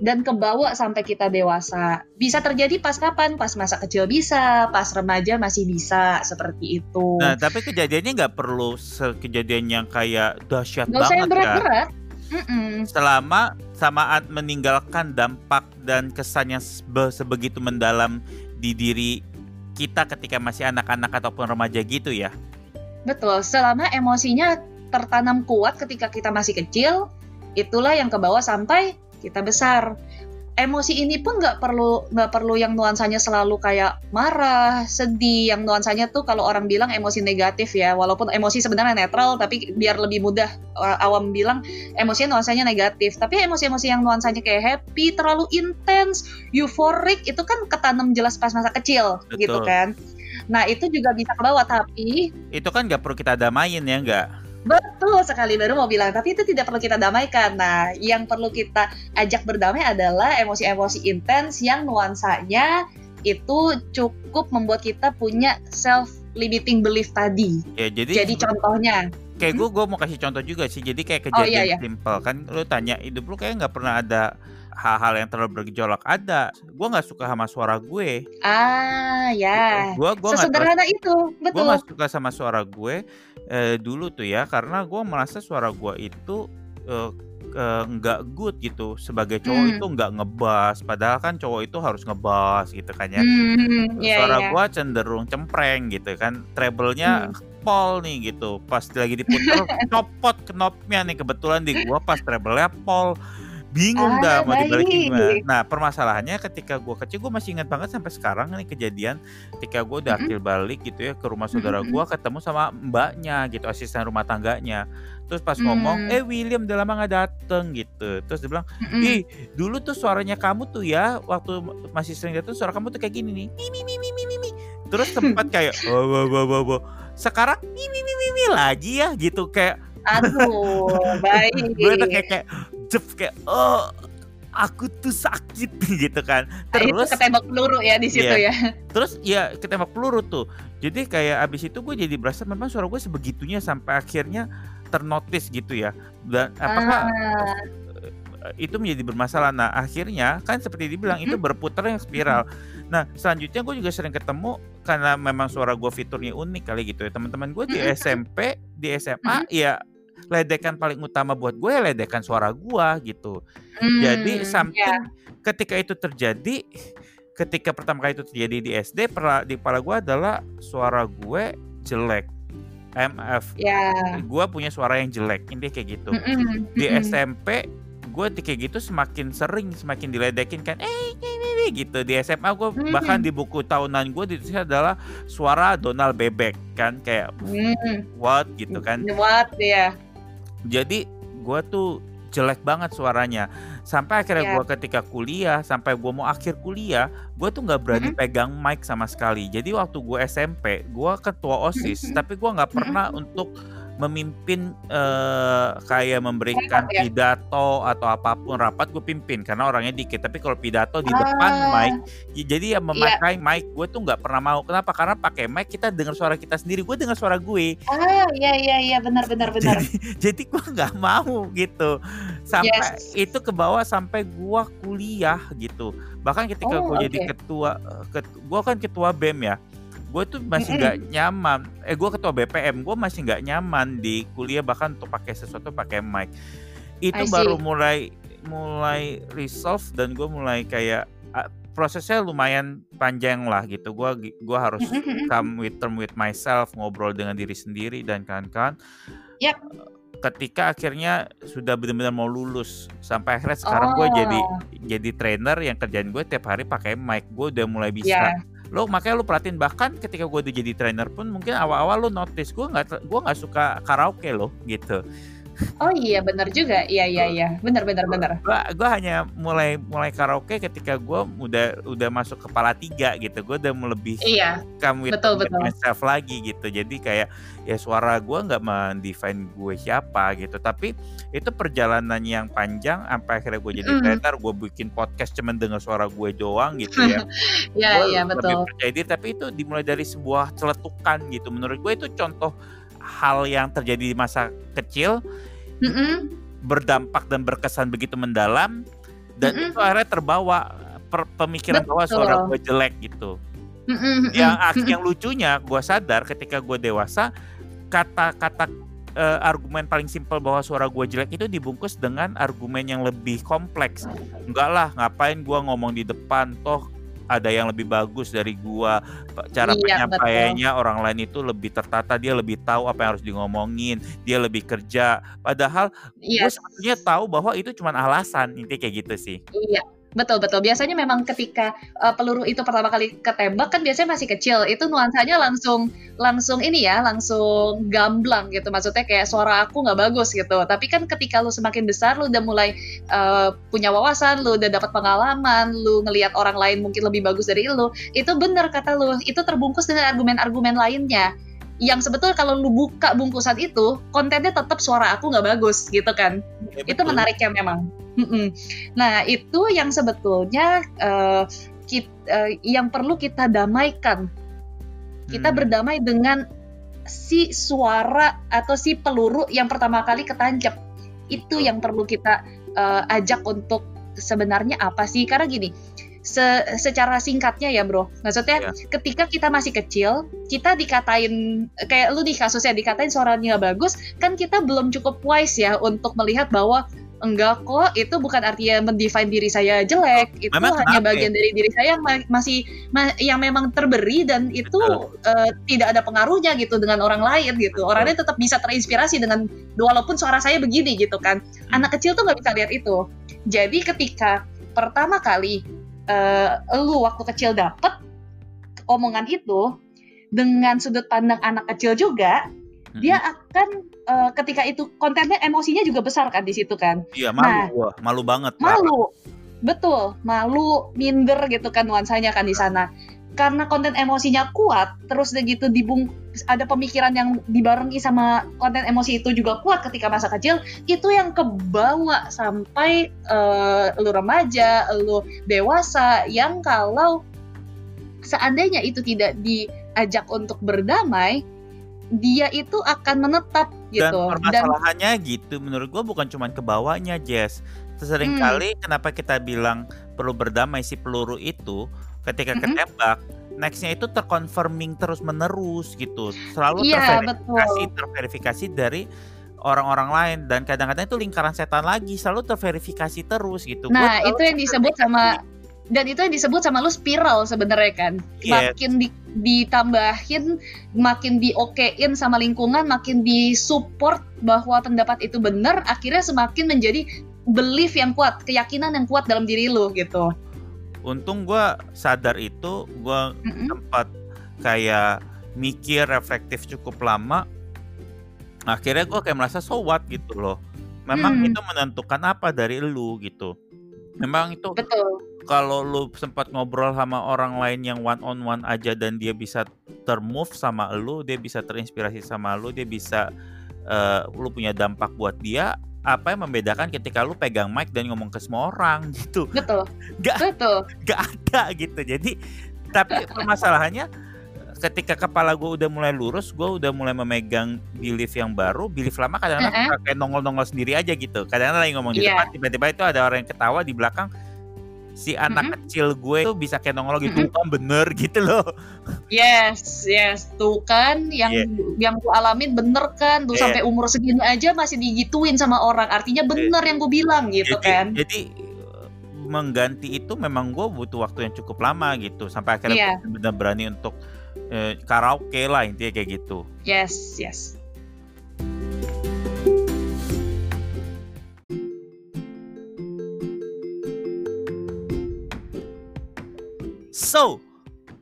dan kebawa sampai kita dewasa. Bisa terjadi pas kapan? Pas masa kecil bisa, pas remaja masih bisa seperti itu. Nah, tapi kejadiannya nggak perlu kejadian yang kayak dahsyat banget usah yang berat-berat. Ya. Selama samaan meninggalkan dampak dan kesan yang sebegitu mendalam di diri kita ketika masih anak-anak ataupun remaja gitu ya. Betul, selama emosinya tertanam kuat ketika kita masih kecil, itulah yang kebawa sampai kita besar emosi ini pun nggak perlu nggak perlu yang nuansanya selalu kayak marah, sedih. Yang nuansanya tuh kalau orang bilang emosi negatif ya, walaupun emosi sebenarnya netral, tapi biar lebih mudah awam bilang emosinya nuansanya negatif. Tapi emosi-emosi yang nuansanya kayak happy, terlalu intens, euforik itu kan ketanam jelas pas masa kecil, gitu Betul. gitu kan. Nah itu juga bisa ke bawah, tapi itu kan nggak perlu kita damain ya nggak? Betul sekali baru mau bilang, tapi itu tidak perlu kita damaikan. Nah, yang perlu kita ajak berdamai adalah emosi-emosi intens yang nuansanya itu cukup membuat kita punya self limiting belief tadi. Ya, jadi jadi contohnya kayak gue gue mau kasih contoh juga sih. Jadi kayak kejadian oh, iya, iya. simple kan lu tanya hidup lu kayak nggak pernah ada hal-hal yang terlalu bergejolak ada. Gue nggak suka sama suara gue. Ah ya. Gue gue sesederhana gak, itu betul. Gue nggak suka sama suara gue eh, dulu tuh ya karena gue merasa suara gue itu eh, nggak good gitu sebagai cowok hmm. itu nggak ngebas padahal kan cowok itu harus ngebas gitu kan ya hmm, yeah, suara yeah. gue cenderung cempreng gitu kan treble-nya hmm. pol nih gitu pas lagi diputar copot knopnya nih kebetulan di gue pas treble-nya pol bingung ah, dah mau dibalikin gimana. Nah permasalahannya ketika gue kecil gue masih ingat banget sampai sekarang nih kejadian ketika gue udah mm-hmm. balik gitu ya ke rumah saudara mm-hmm. gue ketemu sama mbaknya gitu asisten rumah tangganya. Terus pas mm. ngomong, eh William udah lama gak dateng gitu. Terus dia bilang, ih dulu tuh suaranya kamu tuh ya waktu masih sering dateng suara kamu tuh kayak gini nih, mimi mimi mimi mimi. Terus sempat kayak, oh, oh, oh, oh. sekarang mimi mimi mimi lagi ya gitu kayak Aduh, baik. gue tuh kayak, kayak jep kayak oh aku tuh sakit gitu kan. Terus itu ketembak peluru ya di situ yeah. ya. Terus ya ketembak peluru tuh. Jadi kayak abis itu gue jadi berasa memang suara gue sebegitunya sampai akhirnya ternotis gitu ya. Dan apakah ah. itu menjadi bermasalah. Nah akhirnya kan seperti dibilang itu berputar yang spiral. Nah selanjutnya gue juga sering ketemu karena memang suara gue fiturnya unik kali gitu ya teman-teman gue di SMP di SMA ya ledekan paling utama buat gue ya ledekan suara gue gitu. Hmm, Jadi something yeah. ketika itu terjadi, ketika pertama kali itu terjadi di SD, di kepala gue adalah suara gue jelek. MF, yeah. gue punya suara yang jelek, ini kayak gitu. Mm -mm, di SMP, gue kayak gitu semakin sering, semakin diledekin kan, eh, ini, ini, gitu di SMA gue hmm. bahkan di buku tahunan gue ditulis adalah suara Donald Bebek kan kayak hmm. what gitu kan what ya jadi gue tuh jelek banget suaranya sampai akhirnya yeah. gue ketika kuliah sampai gue mau akhir kuliah gue tuh nggak berani mm -hmm. pegang mic sama sekali jadi waktu gue SMP gue ketua osis mm -hmm. tapi gue nggak pernah mm -hmm. untuk memimpin uh, kayak memberikan ya? pidato atau apa pun rapat gue pimpin karena orangnya dikit tapi kalau pidato di ah. depan mic jadi ya memakai yeah. mic gue tuh nggak pernah mau kenapa karena pakai mic kita dengar suara kita sendiri gue dengar suara gue ah iya iya iya benar benar benar jadi, jadi gue nggak mau gitu sampai yes. itu ke bawah sampai gue kuliah gitu bahkan ketika oh, gue okay. jadi ketua eh, ketu, gue kan ketua bem ya gue tuh masih nggak mm -hmm. nyaman eh gue ketua BPM gue masih nggak nyaman di kuliah bahkan untuk pakai sesuatu pakai mic itu baru mulai mulai resolve dan gue mulai kayak uh, prosesnya lumayan panjang lah gitu gue gue harus mm -hmm. come with term with myself ngobrol dengan diri sendiri dan kawan-kawan yep. ketika akhirnya sudah benar-benar mau lulus sampai akhirnya sekarang oh. gue jadi jadi trainer yang kerjaan gue tiap hari pakai mic gue udah mulai bisa yeah lo makanya lo perhatiin bahkan ketika gue jadi trainer pun mungkin awal-awal lo notice gue nggak gue nggak suka karaoke lo gitu Oh iya benar juga, iya iya iya, benar benar benar. Gua, gua hanya mulai mulai karaoke ketika gue udah udah masuk kepala tiga gitu, gue udah lebih iya, kamu betul betul myself lagi gitu. Jadi kayak ya suara gue nggak mendefine gue siapa gitu, tapi itu perjalanan yang panjang sampai akhirnya gue jadi mm. trainer, gue bikin podcast cuman dengan suara gue doang gitu ya. Iya iya betul. percaya diri, tapi itu dimulai dari sebuah celetukan gitu. Menurut gue itu contoh hal yang terjadi di masa kecil mm -mm. berdampak dan berkesan begitu mendalam dan mm -mm. itu akhirnya terbawa per, pemikiran Betul. bahwa suara gue jelek gitu. Mm -mm. Yang yang lucunya gue sadar ketika gue dewasa kata-kata uh, argumen paling simpel bahwa suara gue jelek itu dibungkus dengan argumen yang lebih kompleks. Enggak lah, ngapain gue ngomong di depan toh ada yang lebih bagus dari gua cara iya, penyampaiannya betul. orang lain itu lebih tertata dia lebih tahu apa yang harus ngomongin dia lebih kerja padahal yes. gue sebetulnya tahu bahwa itu cuma alasan intinya kayak gitu sih iya Betul betul. Biasanya memang ketika uh, peluru itu pertama kali ketembak kan biasanya masih kecil. Itu nuansanya langsung langsung ini ya, langsung gamblang gitu. Maksudnya kayak suara aku nggak bagus gitu. Tapi kan ketika lu semakin besar, lu udah mulai uh, punya wawasan, lu udah dapat pengalaman, lu ngelihat orang lain mungkin lebih bagus dari lu. Itu bener kata lu. Itu terbungkus dengan argumen-argumen lainnya yang sebetulnya kalau lu buka bungkusan itu kontennya tetap suara aku nggak bagus gitu kan ya, itu menariknya memang nah itu yang sebetulnya uh, kita, uh, yang perlu kita damaikan. Kita hmm. berdamai dengan si suara atau si peluru yang pertama kali ketancap itu yang perlu kita uh, ajak untuk sebenarnya apa sih? Karena gini se secara singkatnya ya bro. Maksudnya yeah. ketika kita masih kecil kita dikatain kayak lu nih kasusnya dikatain suaranya bagus kan kita belum cukup wise ya untuk melihat bahwa enggak kok itu bukan artinya mendefine diri saya jelek. Itu memang hanya bagian dari diri saya yang masih ma yang memang terberi dan itu uh, tidak ada pengaruhnya gitu dengan orang lain gitu. Orangnya tetap bisa terinspirasi dengan walaupun suara saya begini gitu kan. Hmm. anak kecil tuh nggak bisa lihat itu. Jadi ketika pertama kali uh, lu waktu kecil dapet omongan itu dengan sudut pandang anak kecil juga. Dia akan uh, ketika itu kontennya emosinya juga besar kan di situ kan? Iya malu. Nah, wah malu banget malu. Betul malu minder gitu kan nuansanya kan di sana. Karena konten emosinya kuat terus udah gitu dibung ada pemikiran yang dibarengi sama konten emosi itu juga kuat ketika masa kecil itu yang kebawa sampai uh, lu remaja lu dewasa yang kalau seandainya itu tidak diajak untuk berdamai dia itu akan menetap gitu dan permasalahannya dan, gitu menurut gue bukan cuma kebawanya Jess sering hmm. kali kenapa kita bilang perlu berdamai si peluru itu ketika mm-hmm. ketembak nextnya itu terconfirming terus menerus gitu selalu yeah, terverifikasi betul. terverifikasi dari orang-orang lain dan kadang-kadang itu lingkaran setan lagi selalu terverifikasi terus gitu nah itu yang disebut sama dan itu yang disebut sama lu spiral sebenarnya kan yeah. makin di, ditambahin makin diokein sama lingkungan makin disupport bahwa pendapat itu benar akhirnya semakin menjadi belief yang kuat keyakinan yang kuat dalam diri lu gitu. Untung gue sadar itu gue Mm-mm. sempat kayak mikir reflektif cukup lama. Akhirnya gue kayak merasa so what? gitu loh. Memang Hmm. itu menentukan apa dari lu gitu memang itu Betul. kalau lu sempat ngobrol sama orang lain yang one on one aja dan dia bisa termove sama lu dia bisa terinspirasi sama lu dia bisa eh, lu punya dampak buat dia apa yang membedakan ketika lu pegang mic dan ngomong ke semua orang gitu Betul. Nggak. Betul. gak ada gitu jadi tapi permasalahannya ketika kepala gue udah mulai lurus gue udah mulai memegang belief yang baru belief lama kadang-kadang Mm-mm. suka kayak nongol-nongol sendiri aja gitu kadang-kadang lagi ngomong di Iya. depan tiba-tiba itu ada orang yang ketawa di belakang si anak Mm-mm. kecil gue tuh bisa kayak nongol gitu Mm-mm. kan bener gitu loh Yes, yes. Tuh kan yang Iya. yang gue alamin bener kan. Tuh Iya. sampai umur segini aja masih digituin sama orang. Artinya bener yang gue bilang gitu jadi kan. jadi mengganti itu memang gue butuh waktu yang cukup lama gitu sampai akhirnya Iya. gue benar berani untuk eh, karaoke lah intinya kayak gitu Yes, yes. So,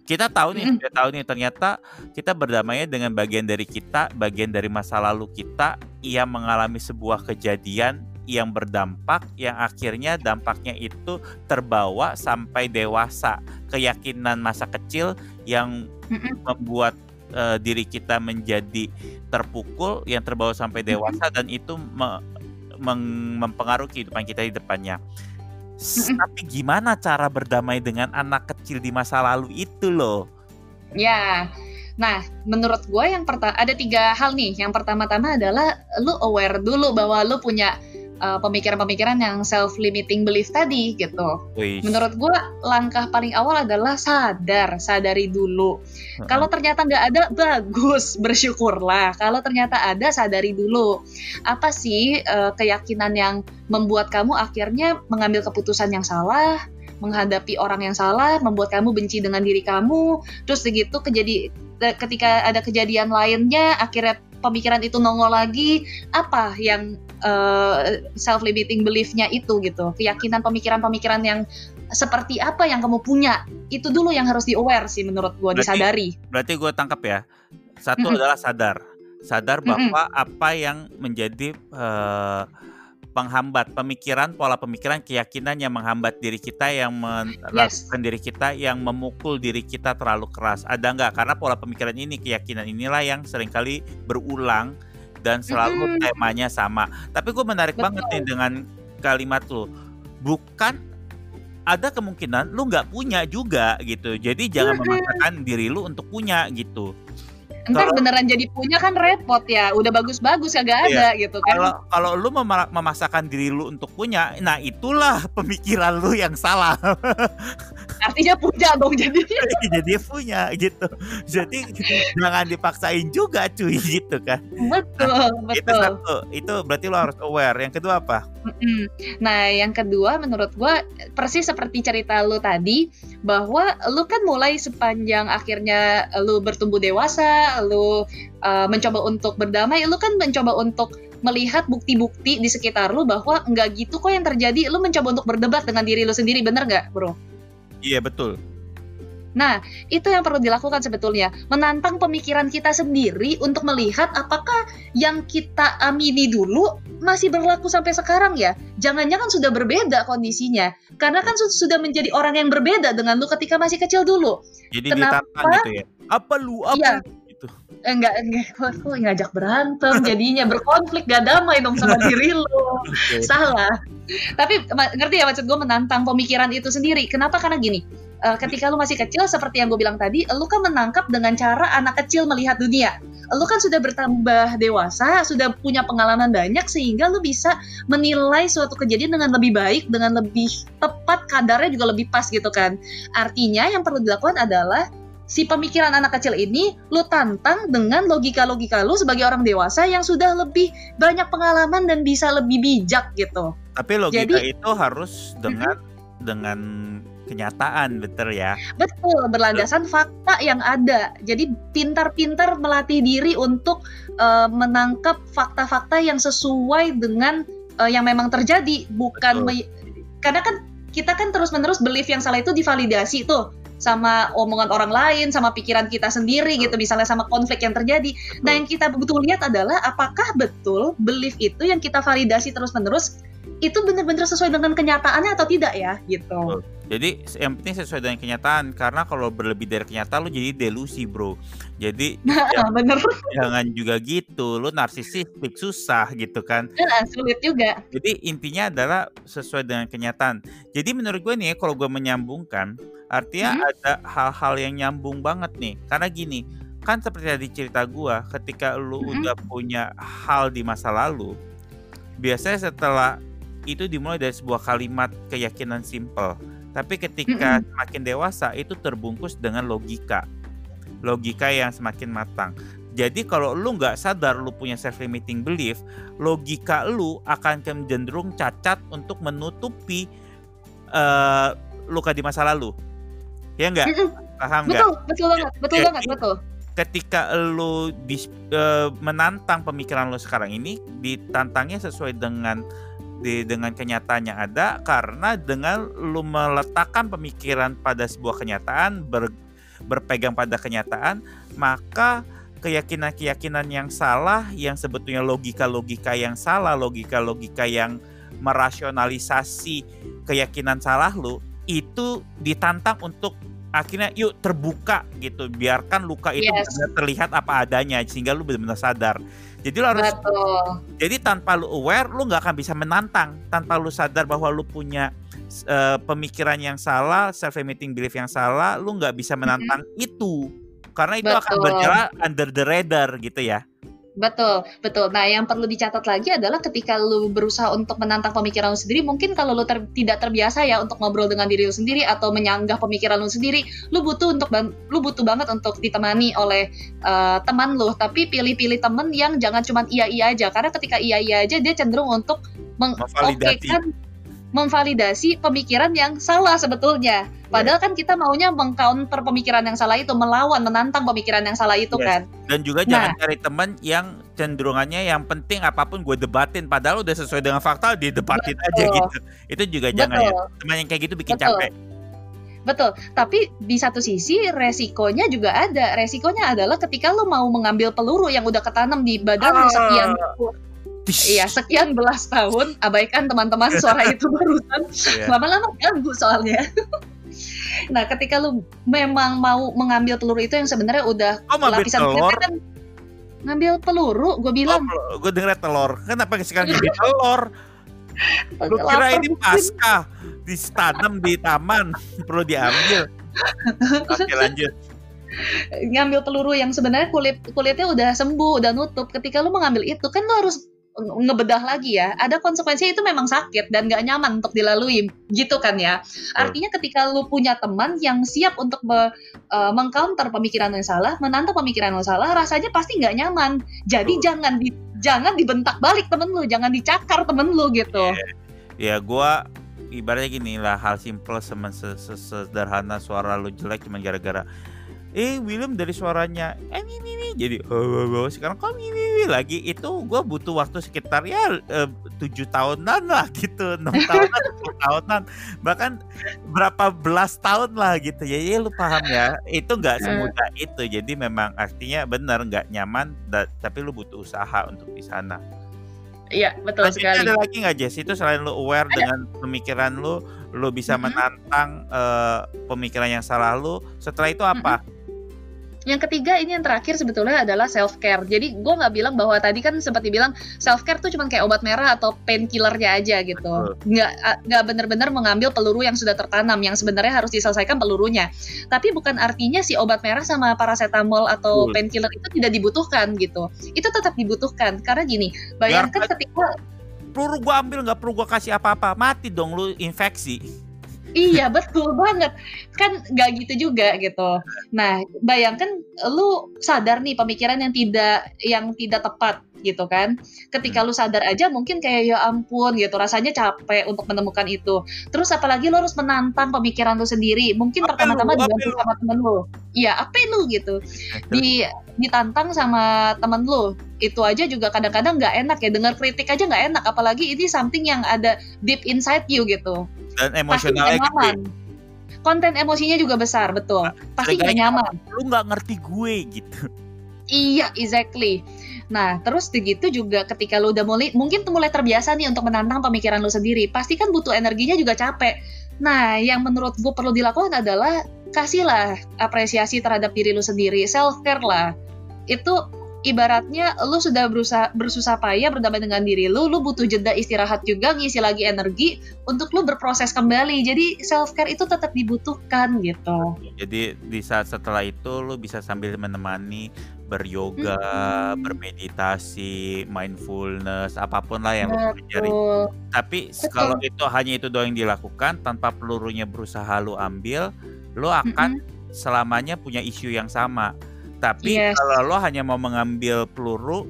kita tahu nih, Mm-mm. kita tahu nih ternyata kita berdamainya dengan bagian dari kita, bagian dari masa lalu kita yang mengalami sebuah kejadian yang berdampak yang akhirnya dampaknya itu terbawa sampai dewasa. Keyakinan masa kecil yang Mm-mm. membuat eh, diri kita menjadi terpukul yang terbawa sampai dewasa dan itu me- meng- mempengaruhi kehidupan kita di depannya. Mm-mm. Tapi gimana cara berdamai dengan anak kecil di masa lalu itu loh? Ya. Nah, menurut gue yang pertama ada tiga hal nih. Yang pertama-tama adalah lu aware dulu bahwa lu punya uh, pemikiran-pemikiran yang self limiting belief tadi gitu. Wih, Menurut gue langkah paling awal adalah sadar, sadari dulu. heeh. Kalau ternyata nggak ada, bagus, bersyukurlah. Kalau ternyata ada, sadari dulu. Apa sih eh, keyakinan yang membuat kamu akhirnya mengambil keputusan yang salah, menghadapi orang yang salah, membuat kamu benci dengan diri kamu, terus begitu kejadi eh, ketika ada kejadian lainnya, akhirnya pemikiran itu nongol lagi, apa yang self limiting belief-nya itu gitu, keyakinan pemikiran-pemikiran yang seperti apa yang kamu punya itu dulu yang harus di aware sih menurut gue disadari berarti gue tangkap ya. Satu Mm-mm. adalah sadar, sadar bahwa apa yang menjadi eh, penghambat pemikiran, pola pemikiran, keyakinan yang menghambat diri kita, yang melakukan diri kita, yang memukul diri kita terlalu keras. Ada nggak? Karena pola pemikiran ini, keyakinan inilah yang sering kali berulang dan selalu Mm-mm. temanya sama. Tapi gue menarik Betul. banget nih dengan kalimat lu. Bukan ada kemungkinan lu nggak punya juga gitu. Jadi jangan memaksakan diri lu untuk punya gitu. Ntar beneran jadi punya kan repot ya udah bagus-bagus kagak ada gitu kan Kalau kalau lu mema- memaksakan diri lu untuk punya, nah itulah pemikiran lu yang salah. artinya punya dong jadi Jadi punya gitu. Jadi jangan dipaksain juga cuy gitu kan. betul Itu betul satu. Itu berarti lu harus aware. Yang kedua apa? Nah, yang kedua menurut gua persis seperti cerita lu tadi bahwa lu kan mulai sepanjang akhirnya lu bertumbuh dewasa, lu uh, mencoba untuk berdamai, lu kan mencoba untuk melihat bukti-bukti di sekitar lu bahwa nggak gitu kok yang terjadi, lu mencoba untuk berdebat dengan diri lu sendiri, bener nggak, bro? Iya betul. Nah, itu yang perlu dilakukan sebetulnya. Menantang pemikiran kita sendiri untuk melihat apakah yang kita amini dulu masih berlaku sampai sekarang ya. Jangan-jangan sudah berbeda kondisinya. Karena kan su- sudah menjadi orang yang berbeda dengan lu ketika masih kecil dulu. Jadi Kenapa? ditantang gitu ya. Apa lu? Apa lu? Gitu. Eh, enggak, enggak, kok, kok ngajak berantem jadinya berkonflik gak damai dong sama diri. Oke. salah. Tapi ngerti ya maksud gue menantang pemikiran itu sendiri. Kenapa? Karena gini, eh, ketika lu masih kecil seperti yang gue bilang tadi, lu kan menangkap dengan cara anak kecil melihat dunia. Lu kan sudah bertambah dewasa, sudah punya pengalaman banyak sehingga lu bisa menilai suatu kejadian dengan lebih baik, dengan lebih tepat kadarnya juga lebih pas gitu kan. Artinya yang perlu dilakukan adalah si pemikiran anak kecil ini lu tantang dengan logika-logika lu sebagai orang dewasa yang sudah lebih banyak pengalaman dan bisa lebih bijak gitu. Tapi logika Jadi- itu harus dengan dengan kenyataan, betul ya. Betul, berlandasan fakta yang ada. Jadi pintar-pintar melatih diri untuk eh, menangkap fakta-fakta yang sesuai dengan eh, yang memang terjadi, bukan Betul. me- karena kan kita kan terus-menerus belief yang salah itu divalidasi tuh sama omongan orang lain, sama pikiran kita sendiri gitu, misalnya sama konflik yang terjadi. Nah, yang kita butuh lihat adalah apakah betul belief itu yang kita validasi terus-menerus itu benar-benar sesuai dengan kenyataannya atau tidak ya gitu. Jadi yang penting sesuai dengan kenyataan karena kalau berlebih dari kenyataan lu jadi delusi bro. Jadi nah, bener. jangan juga gitu. Lu narsisistik susah gitu kan. Nah, sulit juga. Jadi intinya adalah sesuai dengan kenyataan. Jadi menurut gue nih kalau gue menyambungkan artinya hmm. ada hal-hal yang nyambung banget nih. Karena gini kan seperti tadi cerita gue ketika lu hmm. udah punya hal di masa lalu biasanya setelah itu dimulai dari sebuah kalimat keyakinan simple. Tapi ketika mm -hmm. semakin dewasa itu terbungkus dengan logika. Logika yang semakin matang. Jadi kalau lu nggak sadar lu punya self limiting belief, logika lu akan cenderung cacat untuk menutupi uh, luka di masa lalu. Ya enggak? Paham nggak? Betul, betul banget, betul Jadi, banget, betul. Ketika lu di, uh, menantang pemikiran lu sekarang ini, ditantangnya sesuai dengan di dengan kenyataan yang ada karena dengan lu meletakkan pemikiran pada sebuah kenyataan ber, berpegang pada kenyataan maka keyakinan-keyakinan yang salah yang sebetulnya logika-logika yang salah logika-logika yang merasionalisasi keyakinan salah lu itu ditantang untuk akhirnya yuk terbuka gitu biarkan luka itu yes. terlihat apa adanya sehingga lu benar-benar sadar jadi lo harus Betul. Jadi tanpa lu aware lu nggak akan bisa menantang tanpa lu sadar bahwa lu punya uh, pemikiran yang salah, self limiting belief yang salah, lu nggak bisa menantang mm -hmm. itu. Karena itu Betul. akan berjalan under the radar gitu ya. Betul, betul. Nah, yang perlu dicatat lagi adalah ketika lu berusaha untuk menantang pemikiran lu sendiri, mungkin kalau lu ter tidak terbiasa ya untuk ngobrol dengan diri lu sendiri atau menyanggah pemikiran lu sendiri, lu butuh untuk lu butuh banget untuk ditemani oleh uh, teman lu. Tapi pilih-pilih teman yang jangan cuma iya-iya aja, karena ketika iya-iya aja dia cenderung untuk mengokekan memvalidasi pemikiran yang salah sebetulnya. Padahal kan kita maunya mengcounter pemikiran yang salah itu, melawan, menantang pemikiran yang salah itu yes. kan. Dan juga nah, jangan cari teman yang cenderungannya yang penting apa pun gue debatin, padahal udah sesuai dengan fakta didebatin betul. aja gitu. Itu juga betul. jangan ya. Teman yang kayak gitu bikin betul. capek. Betul, tapi di satu sisi resikonya juga ada. Resikonya adalah ketika lo mau mengambil peluru yang udah ketanam di badan ah. sekian Iya, sekian belas tahun abaikan teman-teman suara itu barusan. Yeah. Lama-lama ganggu soalnya. nah, ketika lu memang mau mengambil peluru itu yang sebenarnya udah oh, lapisan telur? kan ngambil peluru, gue bilang. Oh, gue denger telur. Kenapa sekarang jadi telur? Lu kira ini pasca ditanam di taman perlu diambil. Oke lanjut ngambil peluru yang sebenarnya kulit kulitnya udah sembuh udah nutup ketika lu mengambil itu kan lu harus ngebedah lagi ya, ada konsekuensinya itu memang sakit dan gak nyaman untuk dilalui, gitu kan ya. Artinya ketika lu punya teman yang siap untuk me, uh, mengcounter pemikiran yang salah, menantang pemikiran yang salah, rasanya pasti nggak nyaman. Jadi oh. jangan di, jangan dibentak balik temen lu, jangan dicakar temen lu gitu. Ya, yeah. gua ibaratnya gini lah hal simple sederhana suara lu jelek cuma gara-gara eh William dari suaranya eh ini ini jadi oh, oh, oh. sekarang kok ini, ini lagi itu gue butuh waktu sekitar ya eh, tujuh tahunan lah gitu enam tahunan sepuluh tahunan bahkan berapa belas tahun lah gitu ya ya lu paham ya itu nggak semudah itu jadi memang artinya benar nggak nyaman tapi lu butuh usaha untuk di sana Iya betul Lanjutnya sekali. Ada lagi nggak Jess? Itu selain lu aware ada. dengan pemikiran lu, lu bisa mm -hmm. menantang uh, pemikiran yang salah lu. Setelah itu apa? Mm -hmm yang ketiga ini yang terakhir sebetulnya adalah self care. Jadi gue nggak bilang bahwa tadi kan sempat dibilang self care tuh cuma kayak obat merah atau painkillernya aja gitu. Nggak nggak benar-benar mengambil peluru yang sudah tertanam yang sebenarnya harus diselesaikan pelurunya. Tapi bukan artinya si obat merah sama paracetamol atau painkiller itu tidak dibutuhkan gitu. Itu tetap dibutuhkan karena gini, bayangkan ketika peluru gue ambil nggak perlu gue kasih apa-apa mati dong lu infeksi iya betul banget. Kan nggak gitu juga gitu. Nah bayangkan lu sadar nih pemikiran yang tidak yang tidak tepat gitu kan. Ketika lu sadar aja mungkin kayak ya ampun gitu rasanya capek untuk menemukan itu. Terus apalagi lu harus menantang pemikiran lu sendiri. Mungkin pertama-tama dibantu sama temen lu. Iya apa lu gitu. Di ditantang sama temen lu itu aja juga kadang-kadang nggak -kadang enak ya dengar kritik aja nggak enak apalagi ini something yang ada deep inside you gitu. Dan emosionalnya gede. konten emosinya juga besar betul. Nah, pasti gak nyaman. lu nggak ngerti gue gitu. Iya exactly. Nah, terus begitu juga ketika lu udah mulai, mungkin tuh mulai terbiasa nih untuk menantang pemikiran lu sendiri. Pasti kan butuh energinya juga capek. Nah, yang menurut gue perlu dilakukan adalah kasihlah apresiasi terhadap diri lu sendiri, self care lah. Itu ibaratnya lu sudah berusaha bersusah payah berdamai dengan diri lu, lu butuh jeda istirahat juga, ngisi lagi energi untuk lu berproses kembali. Jadi self care itu tetap dibutuhkan gitu. Jadi di saat setelah itu lu bisa sambil menemani beryoga, hmm. bermeditasi, mindfulness, apa pun lah yang lu pelajari. Tapi Betul. kalau itu hanya itu doang yang dilakukan tanpa pelurunya berusaha lu ambil, lu akan hmm. selamanya punya isu yang sama tapi yes. kalau lo hanya mau mengambil peluru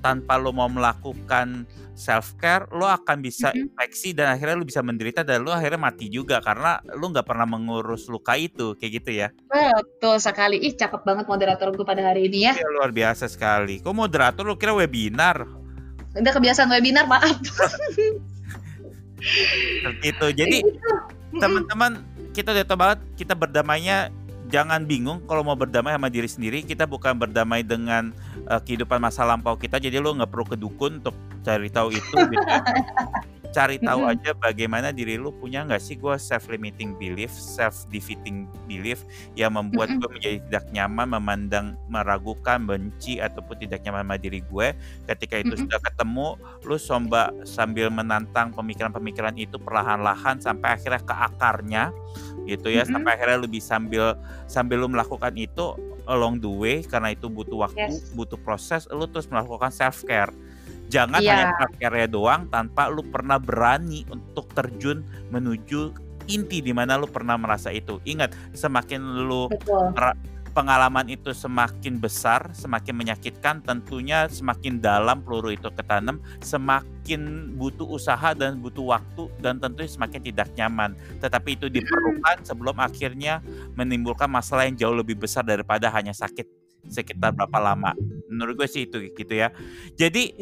tanpa lo mau melakukan self care, lo akan bisa mm-hmm. infeksi dan akhirnya lo bisa menderita dan lo akhirnya mati juga karena lo nggak pernah mengurus luka itu, kayak gitu ya? Betul sekali. Ih, cakep banget moderator gue pada hari ini ya. Iya, luar biasa sekali. Kok moderator lo kira webinar? Udah kebiasaan webinar, maaf. itu. Jadi teman-teman kita udah tahu banget kita berdamainya jangan bingung kalau mau berdamai sama diri sendiri kita bukan berdamai dengan uh, kehidupan masa lampau kita jadi lo nggak perlu ke dukun untuk cari tahu itu gitu. cari tahu aja bagaimana diri lu punya nggak sih? Gue self limiting belief self defeating belief yang membuat gue menjadi tidak nyaman memandang meragukan benci ataupun tidak nyaman sama diri gue ketika itu sudah ketemu lu somba sambil menantang pemikiran-pemikiran itu perlahan-lahan sampai akhirnya ke akarnya gitu ya. Mm-hmm. sampai akhirnya lu bisa sambil sambil lu melakukan itu along the way karena itu butuh waktu yes. butuh proses lu terus melakukan self care jangan yeah. hanya care doang tanpa lu pernah berani untuk terjun menuju inti di mana lu pernah merasa itu ingat semakin lu pengalaman itu semakin besar, semakin menyakitkan, tentunya semakin dalam peluru itu ketanam, semakin butuh usaha dan butuh waktu dan tentunya semakin tidak nyaman. Tetapi itu diperlukan sebelum akhirnya menimbulkan masalah yang jauh lebih besar daripada hanya sakit sekitar berapa lama. Menurut gue sih itu gitu ya. Jadi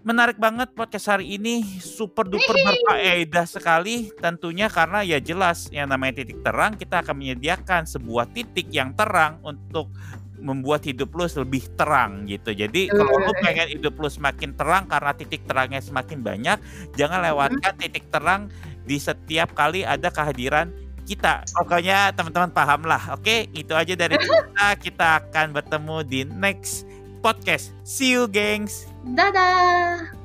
menarik banget podcast hari ini super duper berfaedah sekali tentunya karena ya jelas yang namanya titik terang kita akan menyediakan sebuah titik yang terang untuk membuat hidup lu lebih terang gitu. Jadi kalau lu pengen hidup lu semakin terang karena titik terangnya semakin banyak, jangan lewatkan titik terang di setiap kali ada kehadiran kita. Pokoknya teman-teman paham lah. Oke, itu aja dari kita. Kita akan bertemu di next podcast. See you, gengs. 哒哒。